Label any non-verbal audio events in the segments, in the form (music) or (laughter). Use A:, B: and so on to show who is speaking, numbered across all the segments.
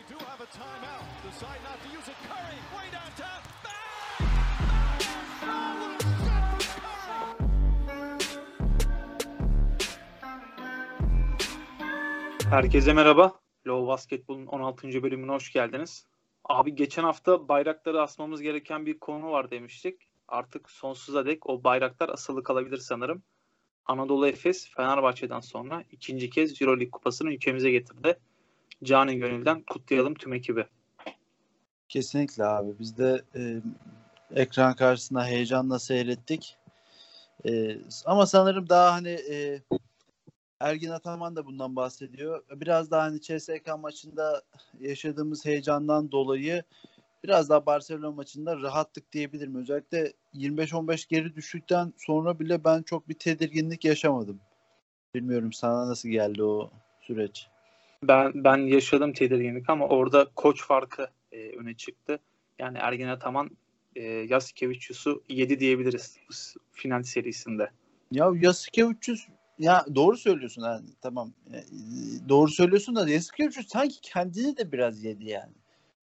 A: They do have a timeout. Decide not to use it. Curry, way downtown.
B: Herkese merhaba. Low Basketbol'un 16. bölümüne hoş geldiniz. Abi geçen hafta bayrakları asmamız gereken bir konu var demiştik. Artık sonsuza dek o bayraklar asılı kalabilir sanırım. Anadolu Efes Fenerbahçe'den sonra ikinci kez Euroleague kupasını ülkemize getirdi. Cani gönülden kutlayalım tüm ekibi.
C: Kesinlikle abi. Biz de e, ekran karşısında heyecanla seyrettik. E, ama sanırım daha hani e, Ergin Ataman da bundan bahsediyor. Biraz daha hani CSK maçında yaşadığımız heyecandan dolayı biraz daha Barcelona maçında rahattık diyebilirim. Özellikle 25-15 geri düştükten sonra bile ben çok bir tedirginlik yaşamadım. Bilmiyorum sana nasıl geldi o süreç.
B: Ben ben yaşadım tedirginlik ama orada koç farkı e, öne çıktı. Yani Ergin Ataman e, Yasikevicius'u 7 diyebiliriz bu final serisinde.
C: Ya Yasikevicius ya doğru söylüyorsun yani tamam E, doğru söylüyorsun da Yasikevicius sanki kendini de biraz yedi yani.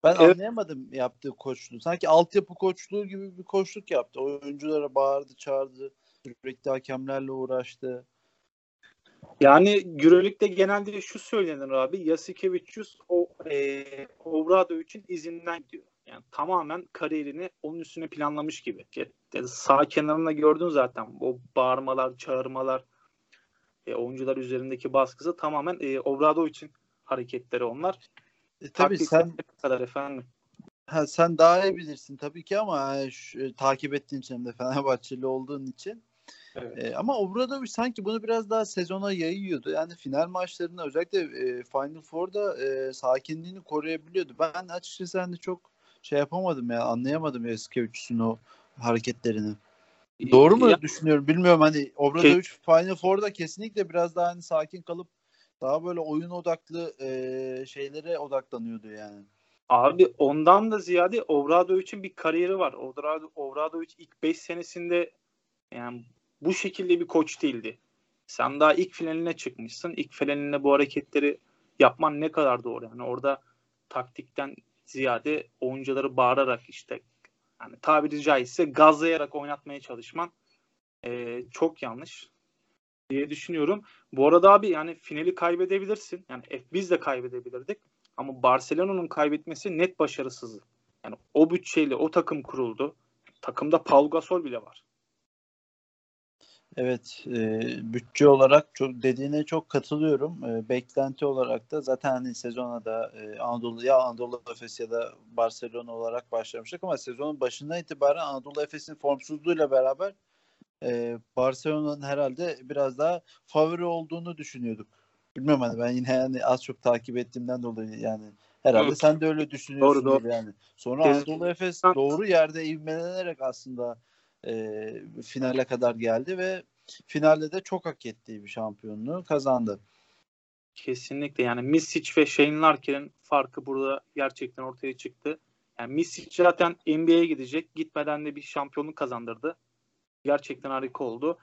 C: Ben
B: Evet.
C: anlayamadım yaptığı koçluğu. Sanki altyapı koçluğu gibi bir koçluk yaptı. Oyunculara bağırdı, çağırdı. Sürekli hakemlerle uğraştı.
B: Yani Euroleague'de genelde şu söylenir abi. Yasikevicius o e, Obrado için izinden gidiyor. Yani tamamen kariyerini onun üstüne planlamış gibi. Yani sağ kenarında gördün zaten o bağırmalar, çağırmalar, e, oyuncular üzerindeki baskısı tamamen e, Obrado için hareketleri onlar.
C: E, tabii
B: Taktik
C: sen
B: kadar efendim.
C: ha, sen daha iyi bilirsin tabii ki ama e, şu, e, takip ettiğin için de Fenerbahçeli olduğun için
B: Evet.
C: E, ama Obradovic sanki bunu biraz daha sezona yayıyordu. Yani final maçlarında özellikle e, Final Four'da e, sakinliğini koruyabiliyordu. Ben açıkçası hani çok şey yapamadım ya anlayamadım Yasikevicius'un o hareketlerini. Doğru mu
B: Ya-
C: düşünüyorum bilmiyorum hani Obradovic Final Four'da kesinlikle biraz daha hani sakin kalıp daha böyle oyun odaklı e, şeylere odaklanıyordu yani.
B: Abi ondan da ziyade Obradovic'in bir kariyeri var. Obrado- Obradovic ilk 5 senesinde yani bu şekilde bir koç değildi. Sen daha ilk finaline çıkmışsın. İlk finaline bu hareketleri yapman ne kadar doğru. Yani orada taktikten ziyade oyuncuları bağırarak işte yani tabiri caizse gazlayarak oynatmaya çalışman eee, çok yanlış diye düşünüyorum. Bu arada abi yani finali kaybedebilirsin. Yani e, biz de kaybedebilirdik. Ama Barcelona'nın kaybetmesi net başarısızlık. Yani o bütçeyle o takım kuruldu. Takımda Paul Gasol bile var.
C: Evet, e, bütçe olarak çok dediğine çok katılıyorum. E, beklenti olarak da zaten hani sezona da e, Anadolu ya Anadolu Efes ya da Barcelona olarak başlamıştık ama sezonun başından itibaren Anadolu Efes'in formsuzluğuyla beraber e, Barcelona'nın herhalde biraz daha favori olduğunu düşünüyorduk. Bilmiyorum hani ben yine yani az çok takip ettiğimden dolayı yani herhalde sen de öyle düşünüyorsun
B: Doğru, doğru.
C: yani. Sonra Anadolu Efes doğru yerde ivmelenerek aslında e, finale kadar geldi ve finalde de çok hak ettiği bir şampiyonluğu kazandı.
B: Kesinlikle yani Misic ve Shane Larkin'in farkı burada gerçekten ortaya çıktı. Yani Misic zaten NBA'ye gidecek. Gitmeden de bir şampiyonluk kazandırdı. Gerçekten harika oldu.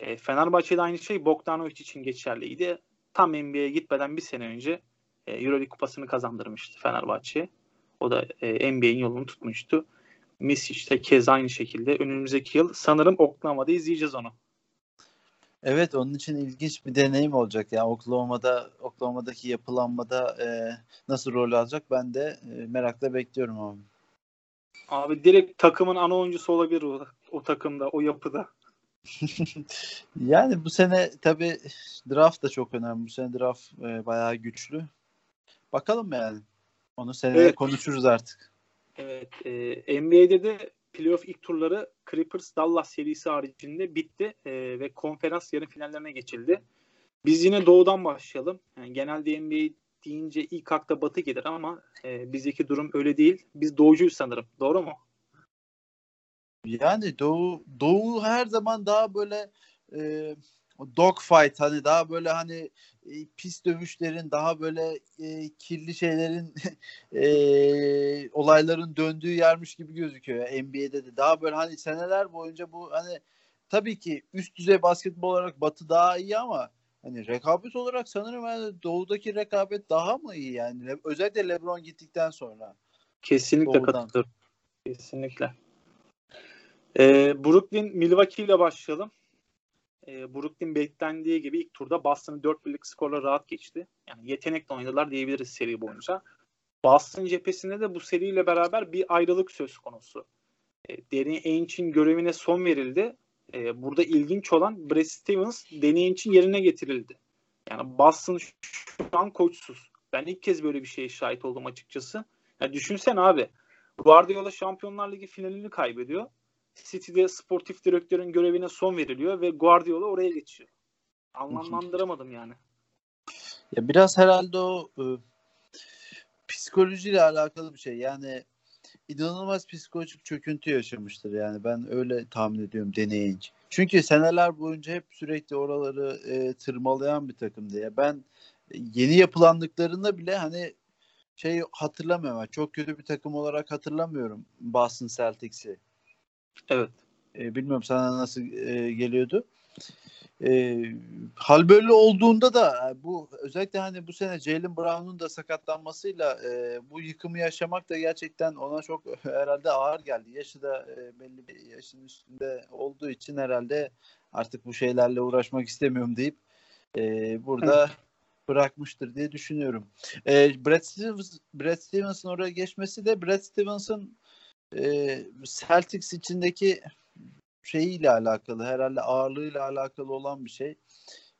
B: E, Fenerbahçe'de aynı şey Bogdanovic için geçerliydi. Tam NBA'ye gitmeden bir sene önce e, Euroleague kupasını kazandırmıştı Fenerbahçe. O da e, NBA'in yolunu tutmuştu. Misic de kez aynı şekilde önümüzdeki yıl sanırım Oklahoma'da izleyeceğiz onu.
C: Evet onun için ilginç bir deneyim olacak. Yani Oklahoma'da Oklahoma'daki yapılanmada e, nasıl rol alacak ben de e, merakla bekliyorum abi.
B: Abi direkt takımın ana oyuncusu olabilir o, o takımda, o yapıda. (laughs)
C: Yani bu sene tabii draft da çok önemli. Bu sene draft e, bayağı güçlü. Bakalım yani. Onu seneye
B: Evet.
C: konuşuruz artık.
B: Evet, e, NBA'de de playoff ilk turları Clippers Dallas serisi haricinde bitti e, ve konferans yarı finallerine geçildi. Biz yine doğudan başlayalım. Yani genelde NBA deyince ilk akla batı gelir ama e, bizdeki durum öyle değil. Biz doğucuyuz sanırım. Doğru mu?
C: Yani Doğu Doğu her zaman daha böyle e, dogfight hani daha böyle hani e, pis dövüşlerin daha böyle e, kirli şeylerin (laughs) e, olayların döndüğü yermiş gibi gözüküyor. NBA'de de daha böyle hani seneler boyunca bu hani tabii ki üst düzey basketbol olarak Batı daha iyi ama hani rekabet olarak sanırım yani doğudaki rekabet daha mı iyi yani Le- özellikle LeBron gittikten sonra.
B: Kesinlikle
C: Doğrudan.
B: katılıyorum. Kesinlikle. Ee, Brooklyn Milwaukee ile başlayalım. Ee, Brooklyn beklendiği gibi ilk turda Boston'ı 4 birlik skorla rahat geçti. Yani yetenekle oynadılar diyebiliriz seri boyunca. Boston cephesinde de bu seriyle beraber bir ayrılık söz konusu. Ee, Danny Ainge'in görevine son verildi. Ee, burada ilginç olan Brad Stevens Danny Ainge'in yerine getirildi. Yani Boston şu an koçsuz. Ben ilk kez böyle bir şeye şahit oldum açıkçası. Ya düşünsene abi. Guardiola Şampiyonlar Ligi finalini kaybediyor. City'de sportif direktörün görevine son veriliyor ve Guardiola oraya geçiyor. Anlamlandıramadım yani.
C: Ya biraz herhalde o e, psikolojiyle alakalı bir şey. Yani inanılmaz psikolojik çöküntü yaşamıştır yani ben öyle tahmin ediyorum deneyince. Çünkü seneler boyunca hep sürekli oraları e, tırmalayan bir takımdı ya. Ben yeni yapılandıklarında bile hani şey hatırlamıyorum. Çok kötü bir takım olarak hatırlamıyorum Boston Celtics'i.
B: Evet.
C: E, bilmiyorum sana nasıl e, geliyordu. E, hal böyle olduğunda da e, bu özellikle hani bu sene Jalen Brown'un da sakatlanmasıyla e, bu yıkımı yaşamak da gerçekten ona çok (laughs) herhalde ağır geldi. Yaşı da e, belli bir yaşın üstünde olduğu için herhalde artık bu şeylerle uğraşmak istemiyorum deyip e, burada bırakmıştır diye düşünüyorum. E, Brad, Stevens, Brad Stevens'ın oraya geçmesi de Brad Stevens'ın e, Celtics içindeki şeyiyle alakalı herhalde ağırlığıyla alakalı olan bir şey.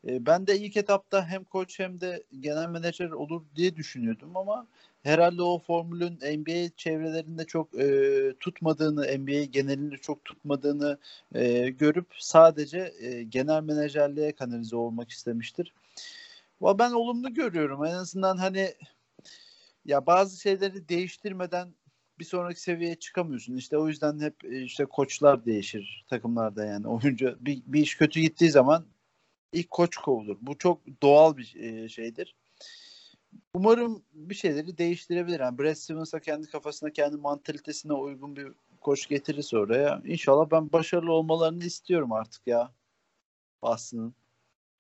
C: E, ben de ilk etapta hem koç hem de genel menajer olur diye düşünüyordum ama herhalde o formülün NBA çevrelerinde çok e, tutmadığını, NBA genelinde çok tutmadığını e, görüp sadece e, genel menajerliğe kanalize olmak istemiştir. Ama ben olumlu görüyorum. En azından hani ya bazı şeyleri değiştirmeden bir sonraki seviyeye çıkamıyorsun. İşte o yüzden hep e, işte koçlar değişir takımlarda yani. (laughs) Oyuncu bir, bir iş kötü gittiği zaman ilk koç kovulur. Bu çok doğal bir e, şeydir. Umarım bir şeyleri değiştirebilir. Yani Brad Stevens'a kendi kafasına, kendi mantalitesine uygun bir koç getirirse oraya. İnşallah ben başarılı olmalarını istiyorum artık ya. Boston'ın.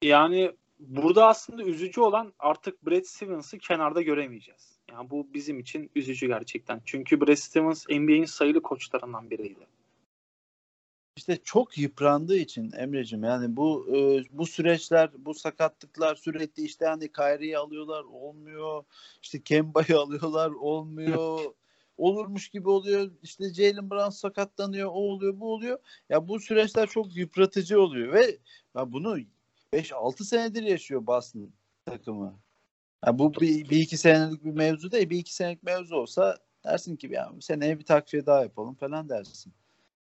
B: Yani burada aslında üzücü olan artık Brad Stevens'ı kenarda göremeyeceğiz. Yani bu bizim için üzücü gerçekten. Çünkü Brad Stevens NBA'in sayılı koçlarından biriydi.
C: İşte çok yıprandığı için Emre'cim yani bu e, bu süreçler, bu sakatlıklar sürekli işte hani Kyrie'yi alıyorlar olmuyor. İşte Kemba'yı (laughs) alıyorlar olmuyor. Olurmuş gibi oluyor. İşte Jalen Brown sakatlanıyor, o oluyor, bu oluyor. Ya bu süreçler çok yıpratıcı oluyor ve ya bunu 5-6 senedir yaşıyor Boston takımı. Ya bu bir, bir iki senelik bir mevzu değil. Bir iki senelik mevzu olsa dersin ki ya seneye bir takviye daha yapalım falan dersin.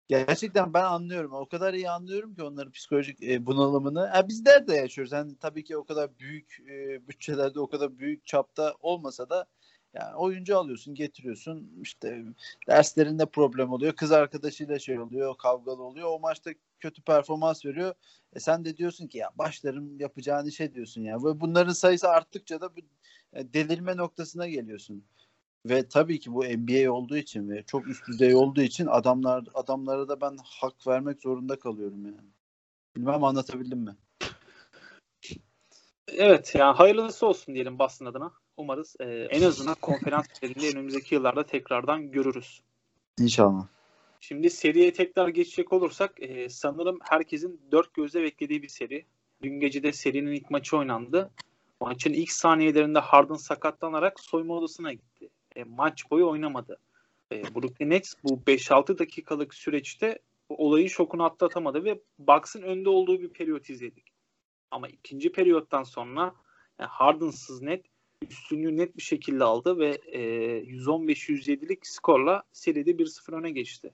C: Gerçekten ben anlıyorum. O kadar iyi anlıyorum ki onların psikolojik e, bunalımını. Ha, bizler de yaşıyoruz. Yani tabii ki o kadar büyük e, bütçelerde o kadar büyük çapta olmasa da yani oyuncu alıyorsun, getiriyorsun. İşte derslerinde problem oluyor. Kız arkadaşıyla şey oluyor, kavgalı oluyor. O maçta kötü performans veriyor. E sen de diyorsun ki ya başlarım yapacağın işe diyorsun ya. Ve bunların sayısı arttıkça da bu e, delirme noktasına geliyorsun. Ve tabii ki bu NBA olduğu için ve çok üst düzey olduğu için adamlar adamlara da ben hak vermek zorunda kalıyorum yani. Bilmem anlatabildim mi?
B: Evet yani hayırlısı olsun diyelim Boston adına. Umarız e, en azından konferans (laughs) serinde önümüzdeki yıllarda tekrardan görürüz.
C: İnşallah.
B: Şimdi seriye tekrar geçecek olursak e, sanırım herkesin dört gözle beklediği bir seri. Dün gece de serinin ilk maçı oynandı. Maçın ilk saniyelerinde Harden sakatlanarak soyunma odasına gitti. E, maç boyu oynamadı. E, Brooklyn Nets bu 5-6 dakikalık süreçte olayın şokunu atlatamadı ve Bucks'ın önde olduğu bir periyot izledik. Ama ikinci periyottan sonra yani Harden'sız net üstünlüğü net bir şekilde aldı ve e, 115-107'lik skorla seride 1-0 öne geçti.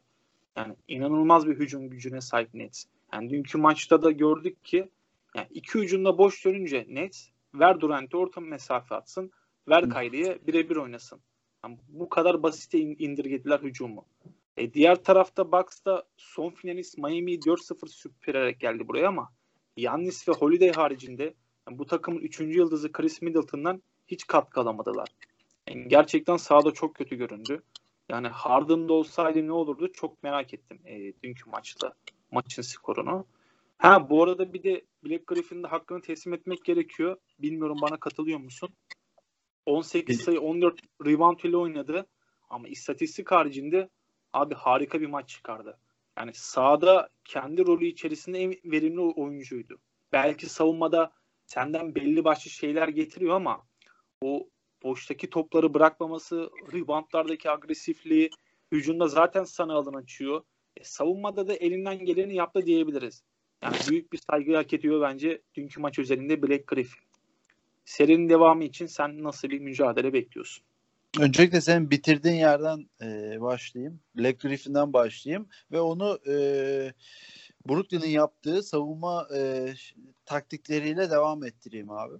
B: Yani inanılmaz bir hücum gücüne sahip Nets. Yani dünkü maçta da gördük ki yani iki ucunda boş dönünce Nets ver Durant'e orta mesafe atsın, ver Kyrie'ye birebir oynasın. Yani bu kadar basite indirgediler hücumu. E, diğer tarafta Bucks da son finalist Miami'yi 4-0 süpürerek geldi buraya ama Yannis ve Holiday haricinde yani bu takımın 3. yıldızı Chris Middleton'dan hiç katkı alamadılar. Yani gerçekten sahada çok kötü göründü. Yani Harden'da olsaydı ne olurdu çok merak ettim e, dünkü maçta maçın skorunu. Ha bu arada bir de Black Griffin'in de hakkını teslim etmek gerekiyor. Bilmiyorum bana katılıyor musun? 18 sayı 14 rebound ile oynadı. Ama istatistik haricinde abi harika bir maç çıkardı. Yani sahada kendi rolü içerisinde en verimli oyuncuydu. Belki savunmada senden belli başlı şeyler getiriyor ama o boştaki topları bırakmaması, reboundlardaki agresifliği, hücumda zaten sana alan açıyor. E, savunmada da elinden geleni yaptı diyebiliriz. Yani büyük bir saygı hak ediyor bence dünkü maç üzerinde Black Griffin. Serinin devamı için sen nasıl bir mücadele bekliyorsun?
C: Öncelikle senin bitirdiğin yerden e, başlayayım. Black Griffin'den başlayayım ve onu e, Brooklyn'in yaptığı savunma e, taktikleriyle devam ettireyim abi.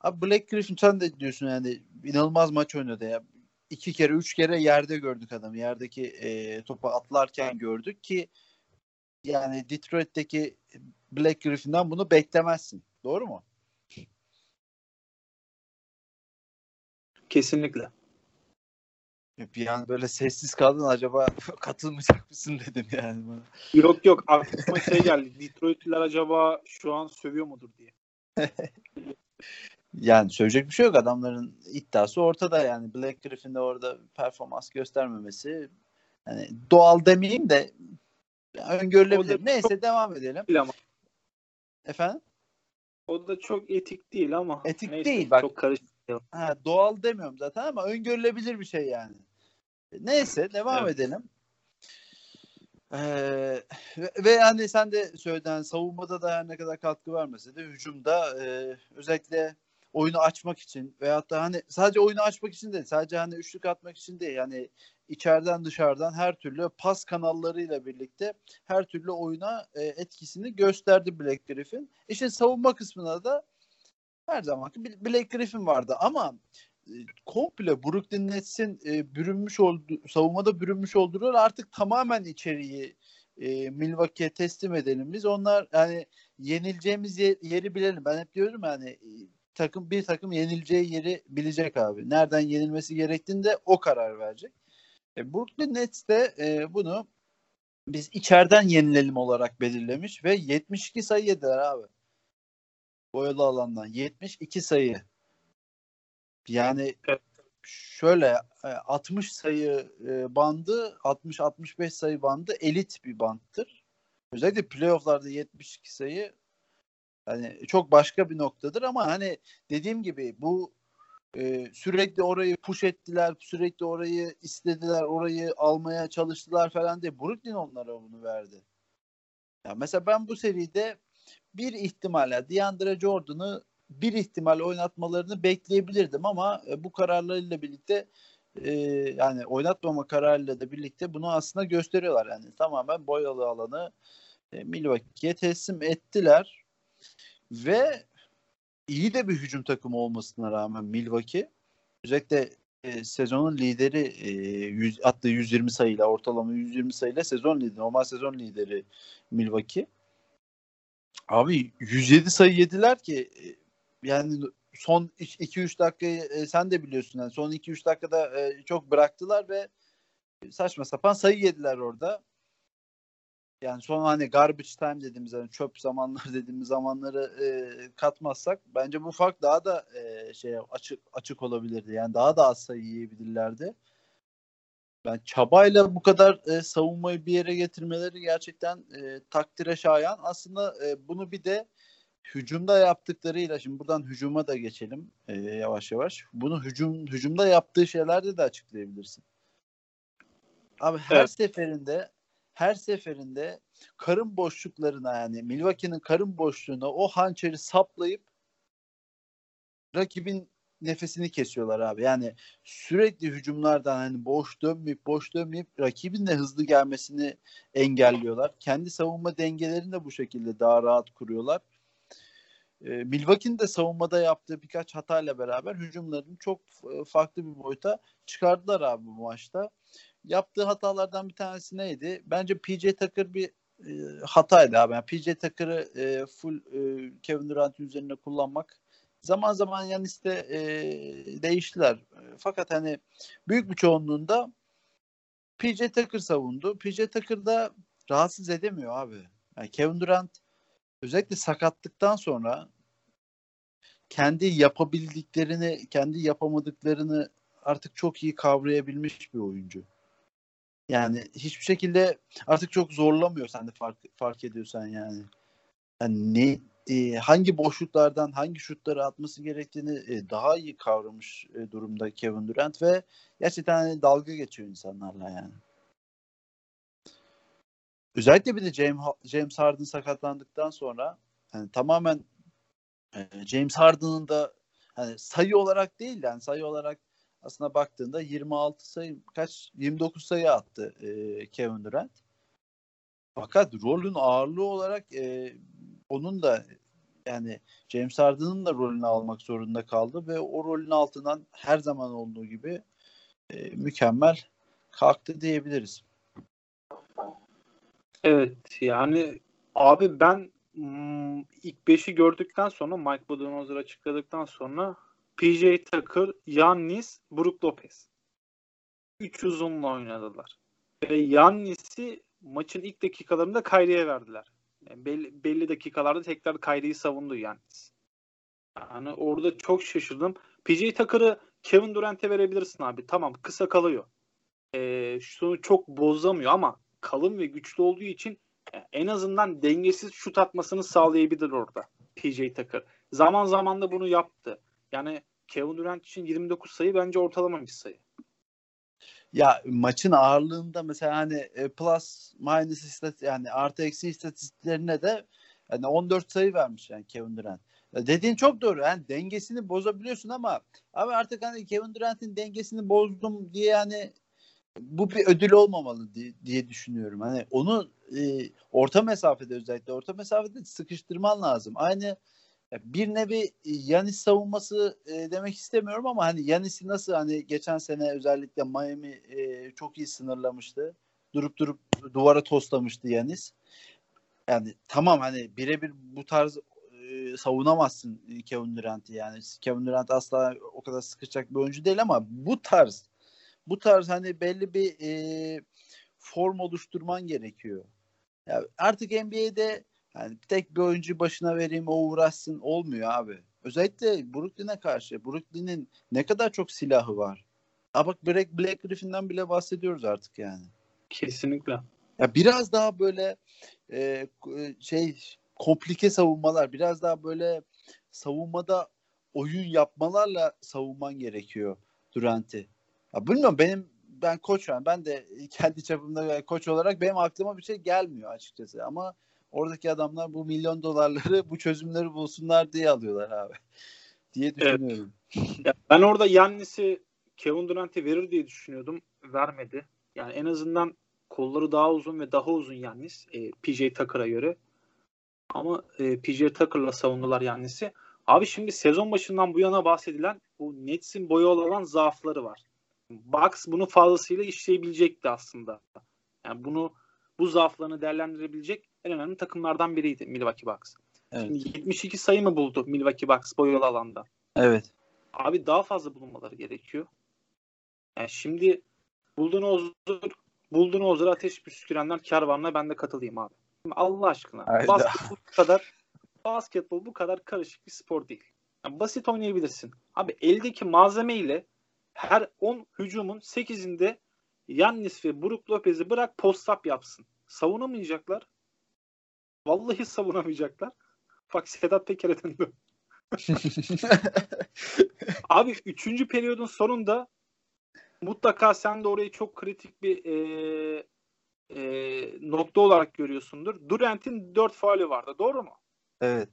C: Abi Black Griffin sen de diyorsun yani inanılmaz maç oynadı ya. İki kere, üç kere yerde gördük adamı. Yerdeki e, topa atlarken gördük ki yani Detroit'teki Black Griffin'den bunu beklemezsin. Doğru mu?
B: Kesinlikle.
C: Bir an böyle sessiz kaldın acaba (laughs) katılmayacak mısın dedim yani bana.
B: Yok yok aklıma şey geldi. Detroitliler acaba şu an sövüyor mudur diye. (laughs)
C: yani söyleyecek bir şey yok. Adamların iddiası ortada yani. Black Griffin de orada performans göstermemesi yani doğal demeyeyim de öngörülebilir. Neyse devam edelim.
B: Ama.
C: Efendim?
B: O da çok etik değil ama.
C: Etik
B: neyse,
C: değil bak.
B: Çok karışık.
C: Ha, doğal demiyorum zaten ama öngörülebilir bir şey yani. Neyse devam evet. edelim. Ee, ve, ve yani sen de söyledin hani savunmada da ne kadar katkı vermese de hücumda e, özellikle oyunu açmak için veyahut da hani sadece oyunu açmak için değil sadece hani üçlük atmak için değil yani içeriden dışarıdan her türlü pas kanallarıyla birlikte her türlü oyuna e, etkisini gösterdi Black Griffin. İşte savunma kısmına da her zaman Black Griffin vardı ama komple Brooklyn Nets'in e, bürünmüş olduğu savunmada bürünmüş olduğu artık tamamen içeriği e, Milwaukee'ye teslim edelim biz. Onlar yani yenileceğimiz yer, yeri bilelim. Ben hep diyorum yani e, takım bir takım yenileceği yeri bilecek abi. Nereden yenilmesi gerektiğini de o karar verecek. E, Brooklyn Nets de e, bunu biz içeriden yenilelim olarak belirlemiş ve 72 sayı yediler abi boyalı alandan 72 sayı. Yani şöyle 60 e, sayı e, bandı 60-65 sayı bandı elit bir banttır. Özellikle playofflarda 72 sayı yani çok başka bir noktadır ama hani dediğim gibi bu e, sürekli orayı push ettiler, sürekli orayı istediler, orayı almaya çalıştılar falan diye Brooklyn onlara bunu verdi. Ya mesela ben bu seride bir ihtimalle DeAndre Jordan'ı bir ihtimal oynatmalarını bekleyebilirdim ama e, bu kararlarıyla birlikte e, yani oynatmama kararıyla da birlikte bunu aslında gösteriyorlar. Yani tamamen boyalı alanı e, Milwaukee'ye teslim ettiler ve iyi de bir hücum takımı olmasına rağmen Milwaukee özellikle e, sezonun lideri e, 100, attığı 120 sayıyla ortalama 120 sayıyla sezon lideri normal sezon lideri Milwaukee Abi 107 sayı yediler ki e, yani son 2-3 dakikayı e, sen de biliyorsun yani son 2-3 dakikada e, çok bıraktılar ve saçma sapan sayı yediler orada. Yani son hani garbage time dediğimiz hani çöp zamanlar (laughs) dediğimiz zamanları e, katmazsak bence bu fark daha da e, şey açık açık olabilirdi. Yani daha da az sayı yiyebilirlerdi. Ben çabayla bu kadar e, savunmayı bir yere getirmeleri gerçekten e, takdire şayan. Aslında e, bunu bir de hücumda yaptıklarıyla şimdi buradan hücuma da geçelim e, yavaş yavaş. Bunu hücum hücumda yaptığı şeylerde de açıklayabilirsin. Abi her evet. seferinde her seferinde karın boşluklarına yani Milwaukee'nin karın boşluğuna o hançeri saplayıp rakibin nefesini kesiyorlar abi. Yani sürekli hücumlardan hani boş dönmeyip boş dönmeyip rakibin de hızlı gelmesini engelliyorlar. Kendi savunma dengelerini de bu şekilde daha rahat kuruyorlar. E, Milwaukee'nin de savunmada yaptığı birkaç hatayla beraber hücumlarını çok farklı bir boyuta çıkardılar abi bu maçta. Yaptığı hatalardan bir tanesi neydi? Bence PJ Tucker bir e, hataydı abi. Yani PJ Tucker'ı e, full e, Kevin Durant üzerine kullanmak Zaman zaman Yanis'te e, değiştiler. Fakat hani büyük bir çoğunluğunda PJ Tucker savundu. PJ Tucker da rahatsız edemiyor abi. Yani Kevin Durant özellikle sakatlıktan sonra kendi yapabildiklerini, kendi yapamadıklarını artık çok iyi kavrayabilmiş bir oyuncu. Yani hiçbir şekilde artık çok zorlamıyor sen de fark, fark ediyorsan yani. yani ne e, hangi boşluklardan hangi şutları atması gerektiğini e, daha iyi kavramış e, durumda Kevin Durant ve gerçekten hani dalga geçiyor insanlarla yani. Özellikle bir de James, James Harden sakatlandıktan sonra yani tamamen e, James Harden'ın da hani sayı olarak değil yani sayı olarak aslında baktığında 26 sayı kaç 29 sayı attı e, Kevin Durant. Fakat rolün ağırlığı olarak e, onun da yani James Harden'ın da rolünü almak zorunda kaldı ve o rolün altından her zaman olduğu gibi e, mükemmel kalktı diyebiliriz.
B: Evet yani abi ben hmm, ilk 5'i gördükten sonra Mike Budenholzer açıkladıktan sonra PJ Tucker, Yannis, Brook Lopez. Üç uzunla oynadılar. Ve Yannis'i maçın ilk dakikalarında Kyrie'ye verdiler. Yani belli, belli dakikalarda tekrar Kyrie'yi savundu Yannis. Yani orada çok şaşırdım. PJ Tucker'ı Kevin Durant'e verebilirsin abi. Tamam kısa kalıyor. Ee, şunu çok bozamıyor ama kalın ve güçlü olduğu için en azından dengesiz şut atmasını sağlayabilir orada PJ Tucker. Zaman zaman da bunu yaptı. Yani Kevin Durant için 29 sayı bence ortalama bir sayı.
C: Ya maçın ağırlığında mesela hani e, plus minus istat yani artı eksi istatistiklerine de hani 14 sayı vermiş yani Kevin Durant. Dediğin çok doğru. Yani dengesini bozabiliyorsun ama abi artık hani Kevin Durant'in dengesini bozdum diye yani bu bir ödül olmamalı diye, diye düşünüyorum. Hani onu e, orta mesafede özellikle orta mesafede sıkıştırman lazım. Aynı bir nevi Yanis savunması e, demek istemiyorum ama hani Yanis'i nasıl hani geçen sene özellikle Miami e, çok iyi sınırlamıştı. Durup durup duvara toslamıştı Yanis. Yani tamam hani birebir bu tarz e, savunamazsın Kevin Durant'i yani. Kevin Durant asla o kadar sıkışacak bir oyuncu değil ama bu tarz bu tarz hani belli bir e, form oluşturman gerekiyor. Ya artık NBA'de yani tek bir oyuncu başına vereyim o uğraşsın olmuyor abi. Özellikle Brooklyn'e karşı. Brooklyn'in ne kadar çok silahı var. Ha bak Black, Black Griffin'den bile bahsediyoruz artık yani.
B: Kesinlikle.
C: Ya biraz daha böyle e, şey komplike savunmalar, biraz daha böyle savunmada oyun yapmalarla savunman gerekiyor Durant'i. Ya bilmiyorum benim ben koç yani ben de (laughs) kendi çapımda koç olarak benim aklıma bir şey gelmiyor açıkçası ama oradaki adamlar bu milyon dolarları (laughs) bu çözümleri bulsunlar diye alıyorlar abi (laughs) diye düşünüyorum.
B: Evet. Ben orada Yannis'i Kevin Durant'e verir diye düşünüyordum. Vermedi. Yani en azından kolları daha uzun ve daha uzun Yannis e, PJ Tucker'a göre. Ama e, PJ Tucker'la savundular Yannis'i. Abi şimdi sezon başından bu yana bahsedilen bu Nets'in boyu olan zaafları var. Bucks bunu fazlasıyla işleyebilecekti aslında. Yani bunu bu zaaflarını değerlendirebilecek en önemli takımlardan biriydi Milwaukee Bucks. Evet. Şimdi 72 sayı mı buldu Milwaukee Bucks boyalı alanda?
C: Evet.
B: Abi daha fazla bulunmaları gerekiyor. Yani şimdi Buldunozur Buldunozur ateş püskürenler kervanına ben de katılayım abi. Allah aşkına. Hayda. Basketbol bu kadar basketbol bu kadar karışık bir spor değil. Yani basit oynayabilirsin. Abi eldeki malzeme ile her 10 hücumun 8'inde Yannis ve Brook Lopez'i bırak post-up yapsın. Savunamayacaklar. Vallahi savunamayacaklar. Bak Sedat Peker'e döndü. (laughs) Abi 3. periyodun sonunda mutlaka sen de orayı çok kritik bir e, e, nokta olarak görüyorsundur. Durant'in 4 faali vardı. Doğru mu?
C: Evet.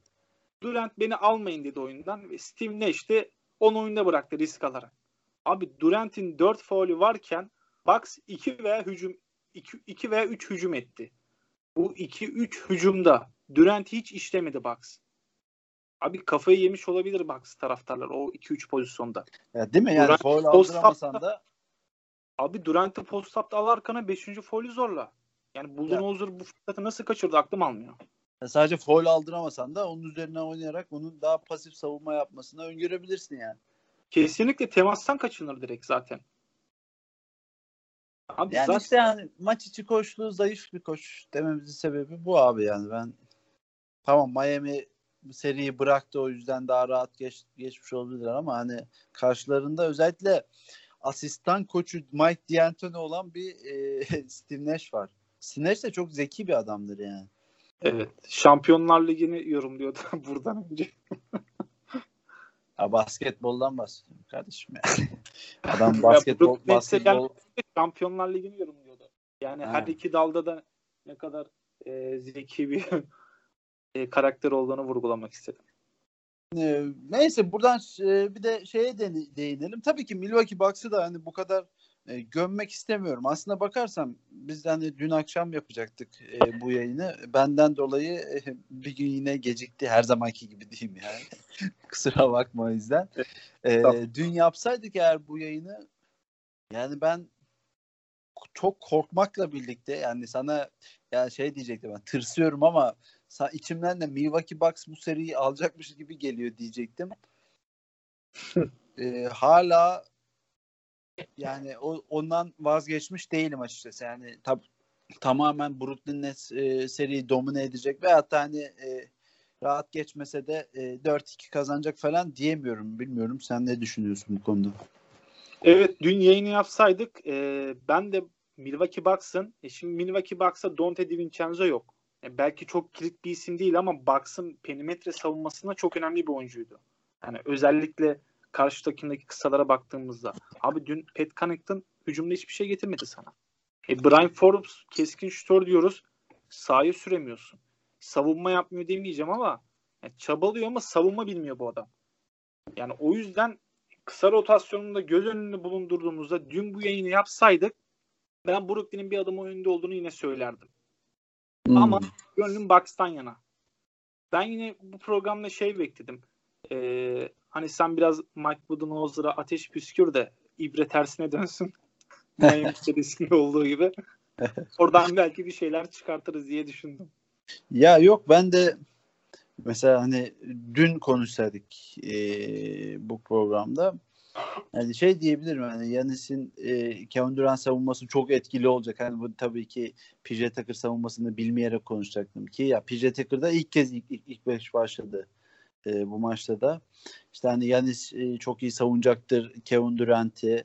B: Durant beni almayın dedi oyundan ve Steve Nash de onu oyunda bıraktı risk alarak. Abi Durant'in 4 faali varken Bucks 2 veya hücum 2, 2 veya 3 hücum etti. Bu 2-3 hücumda Durant hiç işlemedi Bucks. Abi kafayı yemiş olabilir Bucks taraftarlar o 2-3 pozisyonda.
C: Ya değil mi yani Durant, foul aldıramasan da
B: Abi Durant'ı post-up'ta al arkana 5. faulü zorla. Yani Budenholzer bu fırsatı nasıl kaçırdı aklım almıyor.
C: Ya sadece foul aldıramasan da onun üzerine oynayarak onun daha pasif savunma yapmasını öngörebilirsin yani.
B: Kesinlikle temastan kaçınır direkt zaten.
C: Abi yani zaten... işte yani maç içi koçluğu zayıf bir koç dememizin sebebi bu abi yani ben tamam Miami seriyi bıraktı o yüzden daha rahat geç, geçmiş olabilir ama hani karşılarında özellikle asistan koçu Mike D'Antoni olan bir e, (laughs) Steve Nash var. Steve Nash de çok zeki bir adamdır yani.
B: Evet. Şampiyonlar Ligi'ni yorumluyordu (laughs) buradan önce.
C: Ya basketboldan bahsediyorum kardeşim yani. (laughs) Adam basketbol,
B: ya,
C: basketbol...
B: Şampiyonlar Ligi'ni yorumluyordu. Yani ha. her iki dalda da ne kadar e, zeki bir (laughs) e, karakter olduğunu vurgulamak istedim.
C: Neyse buradan e, bir de şeye de, değinelim. Tabii ki Milwaukee Bucks'ı da hani bu kadar e, gömmek istemiyorum. Aslında bakarsam biz hani dün akşam yapacaktık e, bu yayını. Benden dolayı e, bir gün yine gecikti. Her zamanki gibi diyeyim yani. (laughs) Kusura bakma o yüzden. E, tamam. Dün yapsaydık eğer bu yayını yani ben çok korkmakla birlikte yani sana yani şey diyecektim ben tırsıyorum ama içimden de Milwaukee Bucks bu seriyi alacakmış gibi geliyor diyecektim. ee, (laughs) hala yani o, ondan vazgeçmiş değilim açıkçası. Yani tab tamamen Brooklyn Nets e, seriyi domine edecek ve hatta hani e, rahat geçmese de e, 4-2 kazanacak falan diyemiyorum. Bilmiyorum sen ne düşünüyorsun bu konuda?
B: Evet dün yayını yapsaydık e, ben de Milwaukee Bucks'ın e, şimdi Milwaukee Bucks'a Dante DiVincenzo yok. E, belki çok kilit bir isim değil ama Bucks'ın perimetre savunmasında çok önemli bir oyuncuydu. Yani özellikle karşı takımdaki kısalara baktığımızda. Abi dün Pat Connaughton hücumda hiçbir şey getirmedi sana. E, Brian Forbes keskin şutör diyoruz. Sahaya süremiyorsun. Savunma yapmıyor demeyeceğim ama yani çabalıyor ama savunma bilmiyor bu adam. Yani o yüzden kısa rotasyonunda göz önünde bulundurduğumuzda dün bu yayını yapsaydık ben Brooklyn'in bir adım önünde olduğunu yine söylerdim. Hmm. Ama gönlüm Bucks'tan yana. Ben yine bu programda şey bekledim. Ee, hani sen biraz Mike Budenholzer'a ateş püskür de ibre tersine dönsün. (laughs) Miami serisinde olduğu gibi. (laughs) Oradan belki bir şeyler çıkartırız diye düşündüm.
C: Ya yok ben de mesela hani dün konuşsaydık e, bu programda yani şey diyebilirim hani Yanis'in e, Kevin Durant savunması çok etkili olacak. Hani bu tabii ki PJ Tucker savunmasını bilmeyerek konuşacaktım ki ya PJ Tucker ilk kez ilk, ilk, ilk beş başladı e, bu maçta da. İşte hani Yanis e, çok iyi savunacaktır Kevin Durant'i.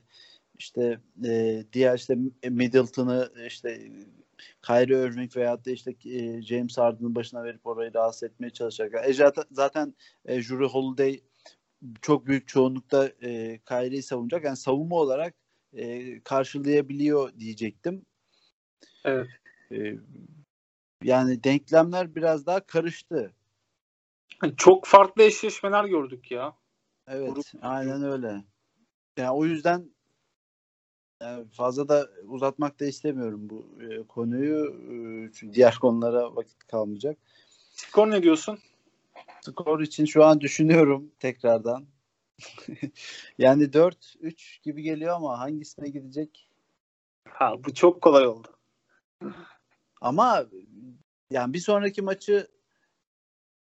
C: İşte e, diğer işte Middleton'ı işte Kyrie Irving veya da işte e, James Harden'ın başına verip orayı rahatsız etmeye çalışacak. E, zaten zaten e, Jure Holiday çok büyük çoğunlukta e, Kyrie'yi savunacak. Yani savunma olarak e, karşılayabiliyor diyecektim.
B: Evet.
C: E, yani denklemler biraz daha karıştı.
B: Çok farklı eşleşmeler gördük ya.
C: Evet, Grup. aynen öyle. Yani o yüzden yani fazla da uzatmak da istemiyorum bu e, konuyu. E, çünkü diğer konulara vakit kalmayacak.
B: Skor ne diyorsun?
C: Skor için şu an düşünüyorum tekrardan. (laughs) yani 4-3 gibi geliyor ama hangisine gidecek?
B: Ha bu çok kolay oldu.
C: Ama yani bir sonraki maçı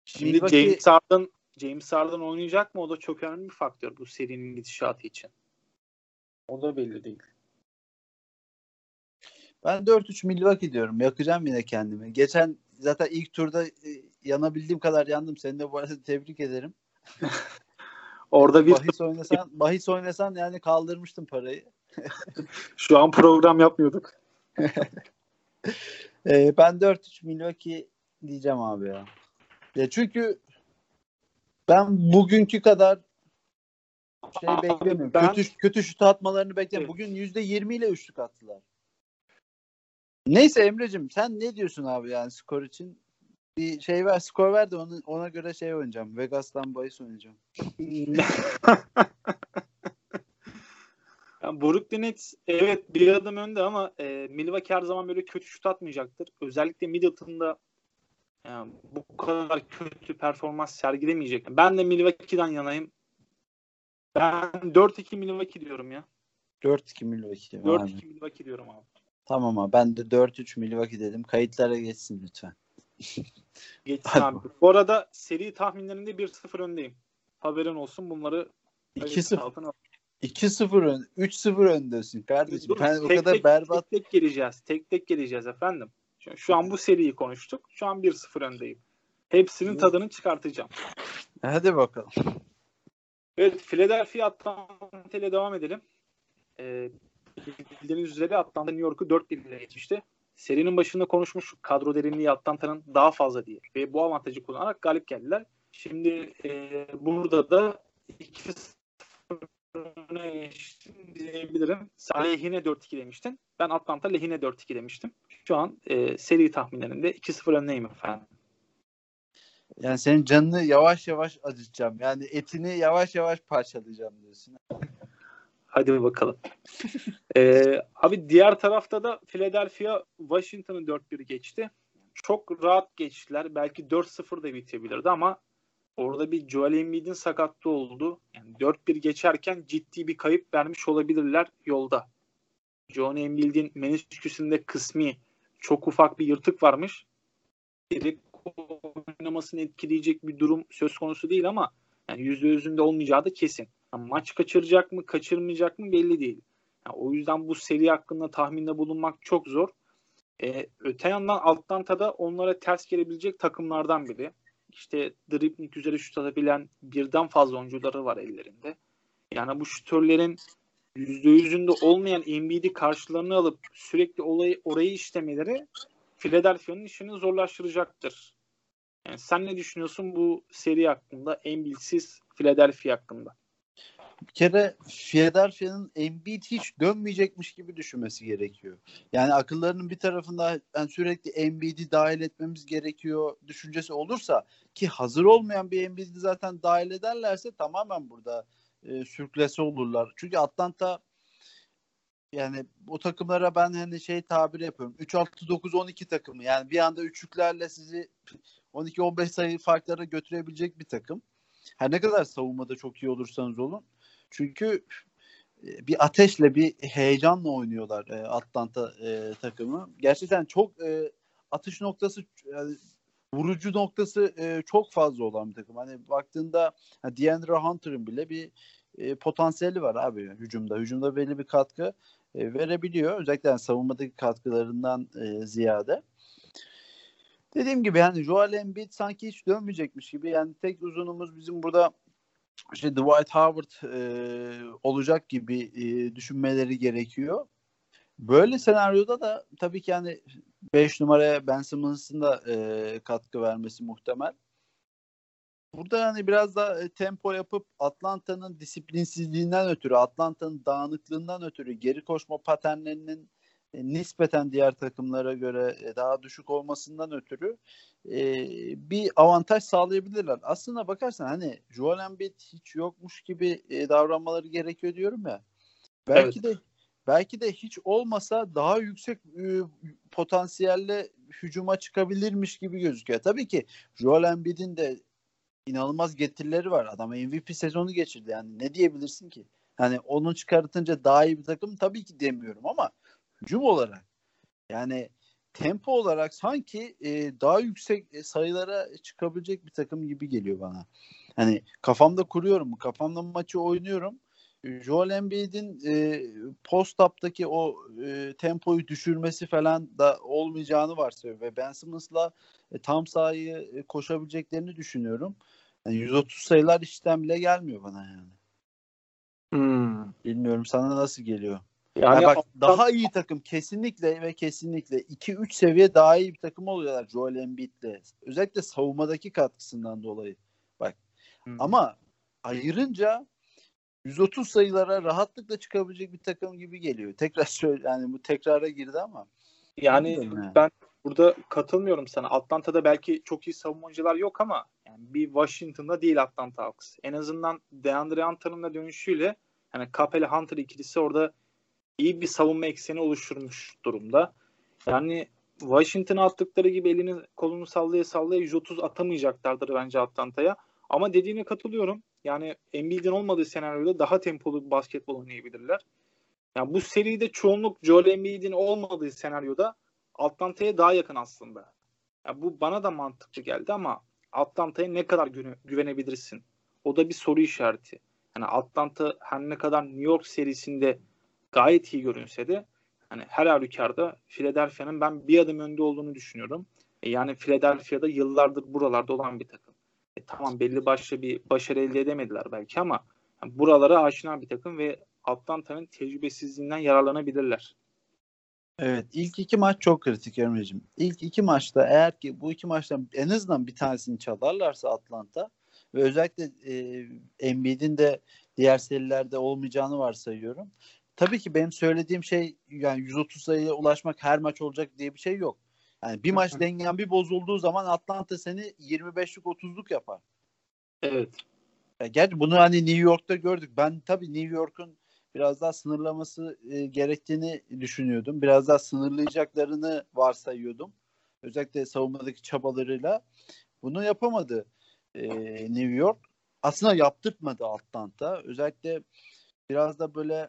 B: Şimdi Milwaukee... James Harden James Harden oynayacak mı? O da çok önemli bir faktör bu serinin gidişatı için. O da belli değil.
C: Ben 4-3 Milwaukee diyorum. Yakacağım yine kendimi. Geçen zaten ilk turda e, yanabildiğim kadar yandım. Seni de bu arada tebrik ederim. (laughs)
B: Orada bir
C: bahis oynasan, bahis oynasan yani kaldırmıştım parayı. (laughs)
B: Şu an program yapmıyorduk.
C: ee, (laughs) ben 4-3 Milwaukee diyeceğim abi ya. Ya çünkü ben bugünkü kadar şey beklemiyorum. Ben... Kötü kötü şut atmalarını beklemiyorum. Bugün yüzde yirmi ile üçlük attılar. Neyse Emre'cim sen ne diyorsun abi yani skor için? Bir şey ver, skor ver de onu, ona göre şey oynayacağım. Vegas'tan bahis oynayacağım. (laughs)
B: yani Brooklyn Nets evet bir adım önde ama e, Milwaukee her zaman böyle kötü şut atmayacaktır. Özellikle Middleton'da yani bu kadar kötü performans sergilemeyecek. Ben de Milwaukee'den yanayım. Ben 4-2 Milwaukee diyorum ya.
C: 4-2 Milwaukee.
B: 4-2 Milwaukee diyorum abi.
C: Tamam abi ben de 4-3 Milwaukee dedim. Kayıtlara geçsin lütfen. (laughs)
B: Geçsin abi. Bu arada seri tahminlerinde 1-0 öndeyim. Haberin olsun bunları
C: 2-0 2-0 ön, 3-0 öndesin kardeşim.
B: Dur, ben tek, o kadar tek, berbat. Tek tek geleceğiz. Tek tek geleceğiz efendim. Şu, an bu seriyi konuştuk. Şu an 1-0 öndeyim. Hepsinin tadını çıkartacağım.
C: Hadi bakalım.
B: Evet, Philadelphia Atlanta ile devam edelim. Ee, bildiğiniz üzere Atlanta New York'u 4-1 ile geçmişti. Serinin başında konuşmuş kadro derinliği Atlanta'nın daha fazla diye ve bu avantajı kullanarak galip geldiler. Şimdi e, burada da 2-0 geçtim diyebilirim. Sen lehine 4-2 demiştin. Ben Atlanta lehine 4-2 demiştim. Şu an e, seri tahminlerinde 2-0 önleyim efendim.
C: Yani senin canını yavaş yavaş acıtacağım. Yani etini yavaş yavaş parçalayacağım diyorsun.
B: Hadi bakalım. ee, abi diğer tarafta da Philadelphia Washington'ı 4-1 geçti. Çok rahat geçtiler. Belki 4-0 da bitebilirdi ama orada bir Joel Embiid'in sakatlığı oldu. Yani 4-1 geçerken ciddi bir kayıp vermiş olabilirler yolda. Joel Embiid'in menisküsünde kısmi çok ufak bir yırtık varmış. Direkt oynamasını etkileyecek bir durum söz konusu değil ama yani %100'ünde olmayacağı da kesin. Yani maç kaçıracak mı, kaçırmayacak mı belli değil. Yani o yüzden bu seri hakkında tahminde bulunmak çok zor. Ee, öte yandan Atlanta'da onlara ters gelebilecek takımlardan biri. İşte dribbling üzere şut atabilen birden fazla oyuncuları var ellerinde. Yani bu şutörlerin %100'ünde olmayan Embiid'i karşılarına alıp sürekli olayı orayı işlemeleri Philadelphia'nın işini zorlaştıracaktır. Yani sen ne düşünüyorsun bu seri hakkında, Embiid'siz Philadelphia hakkında?
C: Bir kere Philadelphia'nın Embiid hiç dönmeyecekmiş gibi düşünmesi gerekiyor. Yani akıllarının bir tarafında yani sürekli Embiid'i dahil etmemiz gerekiyor düşüncesi olursa ki hazır olmayan bir Embiid'i zaten dahil ederlerse tamamen burada e, sürklese olurlar. Çünkü Atlanta yani o takımlara ben hani şey tabir yapıyorum. 3-6-9-12 takımı. Yani bir anda üçlüklerle sizi 12-15 sayı farklara götürebilecek bir takım. Her ne kadar savunmada çok iyi olursanız olun. Çünkü e, bir ateşle bir heyecanla oynuyorlar e, Atlanta e, takımı. Gerçekten çok e, atış noktası yani vurucu noktası e, çok fazla olan bir takım. Hani baktığında hani DeAndre Hunter'ın bile bir e, potansiyeli var abi hücumda. Hücumda belli bir katkı e, verebiliyor. Özellikle yani savunmadaki katkılarından e, ziyade. Dediğim gibi yani Joel Embiid sanki hiç dönmeyecekmiş gibi. Yani tek uzunumuz bizim burada işte Dwight Howard e, olacak gibi e, düşünmeleri gerekiyor. Böyle senaryoda da tabii ki yani 5 numaraya Ben Simmons'ın da e, katkı vermesi muhtemel. Burada yani biraz da e, tempo yapıp Atlanta'nın disiplinsizliğinden ötürü, Atlanta'nın dağınıklığından ötürü, geri koşma paternlerinin nispeten diğer takımlara göre e, daha düşük olmasından ötürü e, bir avantaj sağlayabilirler. Aslına bakarsan hani Joel Embiid hiç yokmuş gibi e, davranmaları gerekiyor diyorum ya. Belki evet. de belki de hiç olmasa daha yüksek e, potansiyelle hücuma çıkabilirmiş gibi gözüküyor. Tabii ki Joel Embiid'in de inanılmaz getirileri var. Adam MVP sezonu geçirdi yani ne diyebilirsin ki? Hani onu çıkartınca daha iyi bir takım tabii ki demiyorum ama hücum olarak yani tempo olarak sanki e, daha yüksek e, sayılara çıkabilecek bir takım gibi geliyor bana. Hani kafamda kuruyorum, kafamda maçı oynuyorum. Joel Embiid'in e, post-up'taki o e, tempoyu düşürmesi falan da olmayacağını varsayıyor ve Ben Simmons'la e, tam sahayı e, koşabileceklerini düşünüyorum. Yani 130 sayılar işten bile gelmiyor bana yani. Hmm. Bilmiyorum sana nasıl geliyor? Yani, yani bak daha iyi takım kesinlikle ve kesinlikle 2-3 seviye daha iyi bir takım oluyorlar Joel Embiid'le. Özellikle savunmadaki katkısından dolayı. Bak. Hmm. Ama ayırınca 130 sayılara rahatlıkla çıkabilecek bir takım gibi geliyor. Tekrar söyle yani bu tekrara girdi ama.
B: Yani, yani ben burada katılmıyorum sana. Atlanta'da belki çok iyi savunmacılar yok ama yani bir Washington'da değil Atlanta Hawks. En azından DeAndre Hunter'ın da dönüşüyle yani Capela Hunter ikilisi orada iyi bir savunma ekseni oluşturmuş durumda. Yani Washington'a attıkları gibi elini kolunu sallaya sallaya 130 atamayacaklardır bence Atlanta'ya. Ama dediğine katılıyorum. Yani Embiid'in olmadığı senaryoda daha tempolu bir basketbol oynayabilirler. Yani bu seride çoğunluk Joel Embiid'in olmadığı senaryoda Atlanta'ya daha yakın aslında. Yani bu bana da mantıklı geldi ama Atlanta'ya ne kadar güve- güvenebilirsin? O da bir soru işareti. Yani Atlanta her ne kadar New York serisinde gayet iyi görünse de hani her halükarda Philadelphia'nın ben bir adım önde olduğunu düşünüyorum. E, yani Philadelphia'da yıllardır buralarda olan bir takım. E, tamam belli başlı bir başarı elde edemediler belki ama yani buralara aşina bir takım ve Atlanta'nın tecrübesizliğinden yararlanabilirler.
C: Evet ilk iki maç çok kritik Emre'cim. İlk iki maçta eğer ki bu iki maçtan en azından bir tanesini çalarlarsa Atlanta ve özellikle e, Embiid'in de diğer serilerde olmayacağını varsayıyorum. Tabii ki benim söylediğim şey yani 130 sayıya ulaşmak her maç olacak diye bir şey yok. Yani bir maç dengen bir bozulduğu zaman Atlanta seni 25'lik 30'luk yapar.
B: Evet.
C: Ya gerçi bunu hani New York'ta gördük. Ben tabii New York'un biraz daha sınırlaması e, gerektiğini düşünüyordum. Biraz daha sınırlayacaklarını varsayıyordum. Özellikle savunmadaki çabalarıyla. Bunu yapamadı e, New York. Aslında yaptırtmadı Atlanta. Özellikle biraz da böyle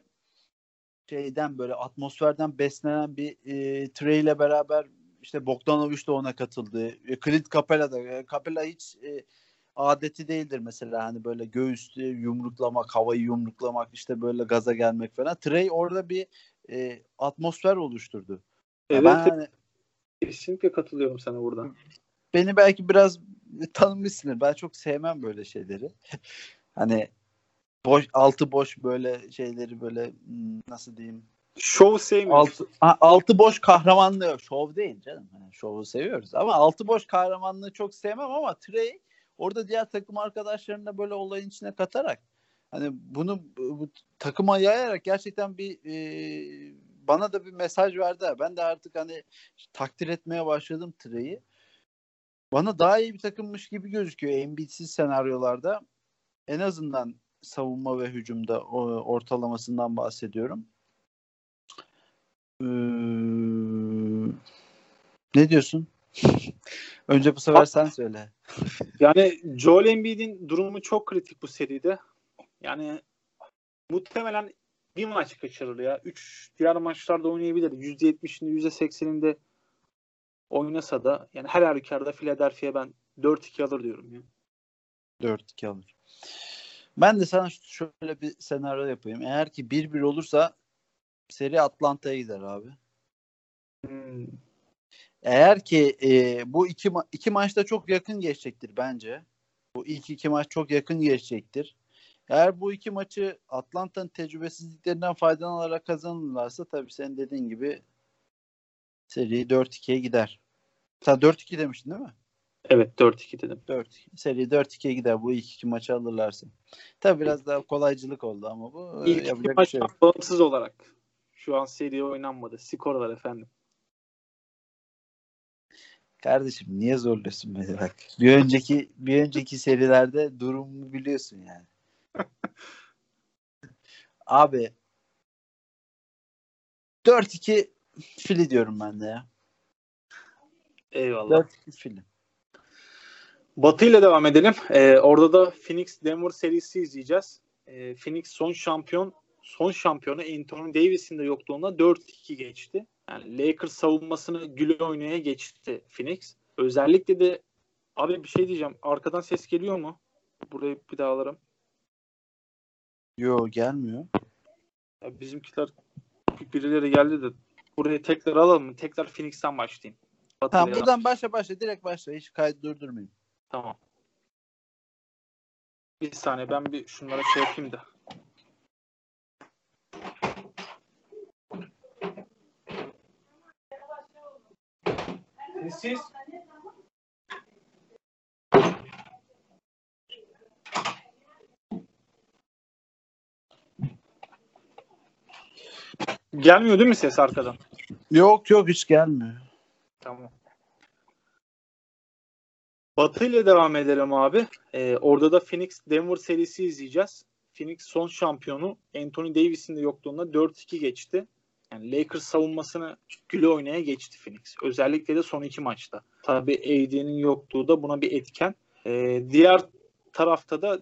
C: şeyden böyle atmosferden beslenen bir e, Trey ile beraber işte Bogdanovic de ona katıldı. E, Clint Capela da. E, Capela hiç e, adeti değildir mesela hani böyle göğüslü yumruklamak, havayı yumruklamak işte böyle gaza gelmek falan. Trey orada bir e, atmosfer oluşturdu.
B: Evet.
C: ben hani,
B: kesinlikle katılıyorum sana burada.
C: Beni belki biraz tanımışsındır. Ben çok sevmem böyle şeyleri. (laughs) hani boş altı boş böyle şeyleri böyle hmm, nasıl diyeyim?
B: Şov sevmiyorum.
C: Altı, altı boş kahramanlığı şov değil canım. Yani şovu seviyoruz ama altı boş kahramanlığı çok sevmem ama Trey orada diğer takım arkadaşlarını böyle olayın içine katarak hani bunu bu, takıma yayarak gerçekten bir e, bana da bir mesaj verdi. Ben de artık hani takdir etmeye başladım Trey'i. Bana daha iyi bir takımmış gibi gözüküyor Embiid'siz senaryolarda. En azından savunma ve hücumda ortalamasından bahsediyorum. Ee, ne diyorsun? (laughs) Önce bu sefer sen söyle. (laughs)
B: Yani Joel Embiid'in durumu çok kritik bu seride. Yani muhtemelen bir maç kaçırır ya. Üç diğer maçlarda oynayabilir. %70'inde %80'inde oynasa da yani her halükarda Philadelphia ben 4-2 alır diyorum ya.
C: 4-2 alır. Ben de sana şöyle bir senaryo yapayım. Eğer ki 1-1 olursa seri Atlanta'ya gider abi.
B: Hmm.
C: Eğer ki e, bu iki, ma- iki maçta çok yakın geçecektir bence. Bu ilk iki maç çok yakın geçecektir. Eğer bu iki maçı Atlanta'nın tecrübesizliklerinden faydalanarak kazanırlarsa tabii senin dediğin gibi seri 4-2'ye gider. Sen 4-2 demiştin değil mi?
B: Evet 4-2 dedim.
C: 4 seri 4-2'ye gider bu ilk iki maçı alırlarsa. Tabii biraz daha kolaycılık oldu ama bu
B: İlk iki
C: bir
B: maç
C: şey yok.
B: bağımsız olarak şu an seri oynanmadı. Skor var efendim.
C: Kardeşim niye zorluyorsun beni bak. Bir önceki bir önceki serilerde durumu biliyorsun yani. (laughs) Abi 4-2 fili diyorum ben de ya.
B: Eyvallah.
C: 4-2 fili.
B: Batı ile devam edelim. Ee, orada da Phoenix Denver serisi izleyeceğiz. Ee, Phoenix son şampiyon son şampiyonu Anthony Davis'in de yokluğunda 4-2 geçti. Yani Lakers savunmasını güle oynaya geçti Phoenix. Özellikle de abi bir şey diyeceğim. Arkadan ses geliyor mu? Burayı bir daha alırım.
C: Yo gelmiyor.
B: Ya bizimkiler birileri geldi de burayı tekrar alalım mı? Tekrar Phoenix'ten başlayayım. Batı
C: Tamam buradan başla başla direkt başla. Hiç kaydı durdurmayın.
B: Tamam. Bir saniye ben bir şunlara şey yapayım da. Siz Gelmiyor değil mi ses arkadan?
C: Yok yok hiç gelmiyor.
B: Tamam. Batı ile devam edelim abi. Ee, orada da Phoenix Denver serisi izleyeceğiz. Phoenix son şampiyonu Anthony Davis'in de yokluğunda 4-2 geçti. Yani Lakers savunmasını güle oynaya geçti Phoenix. Özellikle de son iki maçta. Tabii AD'nin yokluğu da buna bir etken. Ee, diğer tarafta da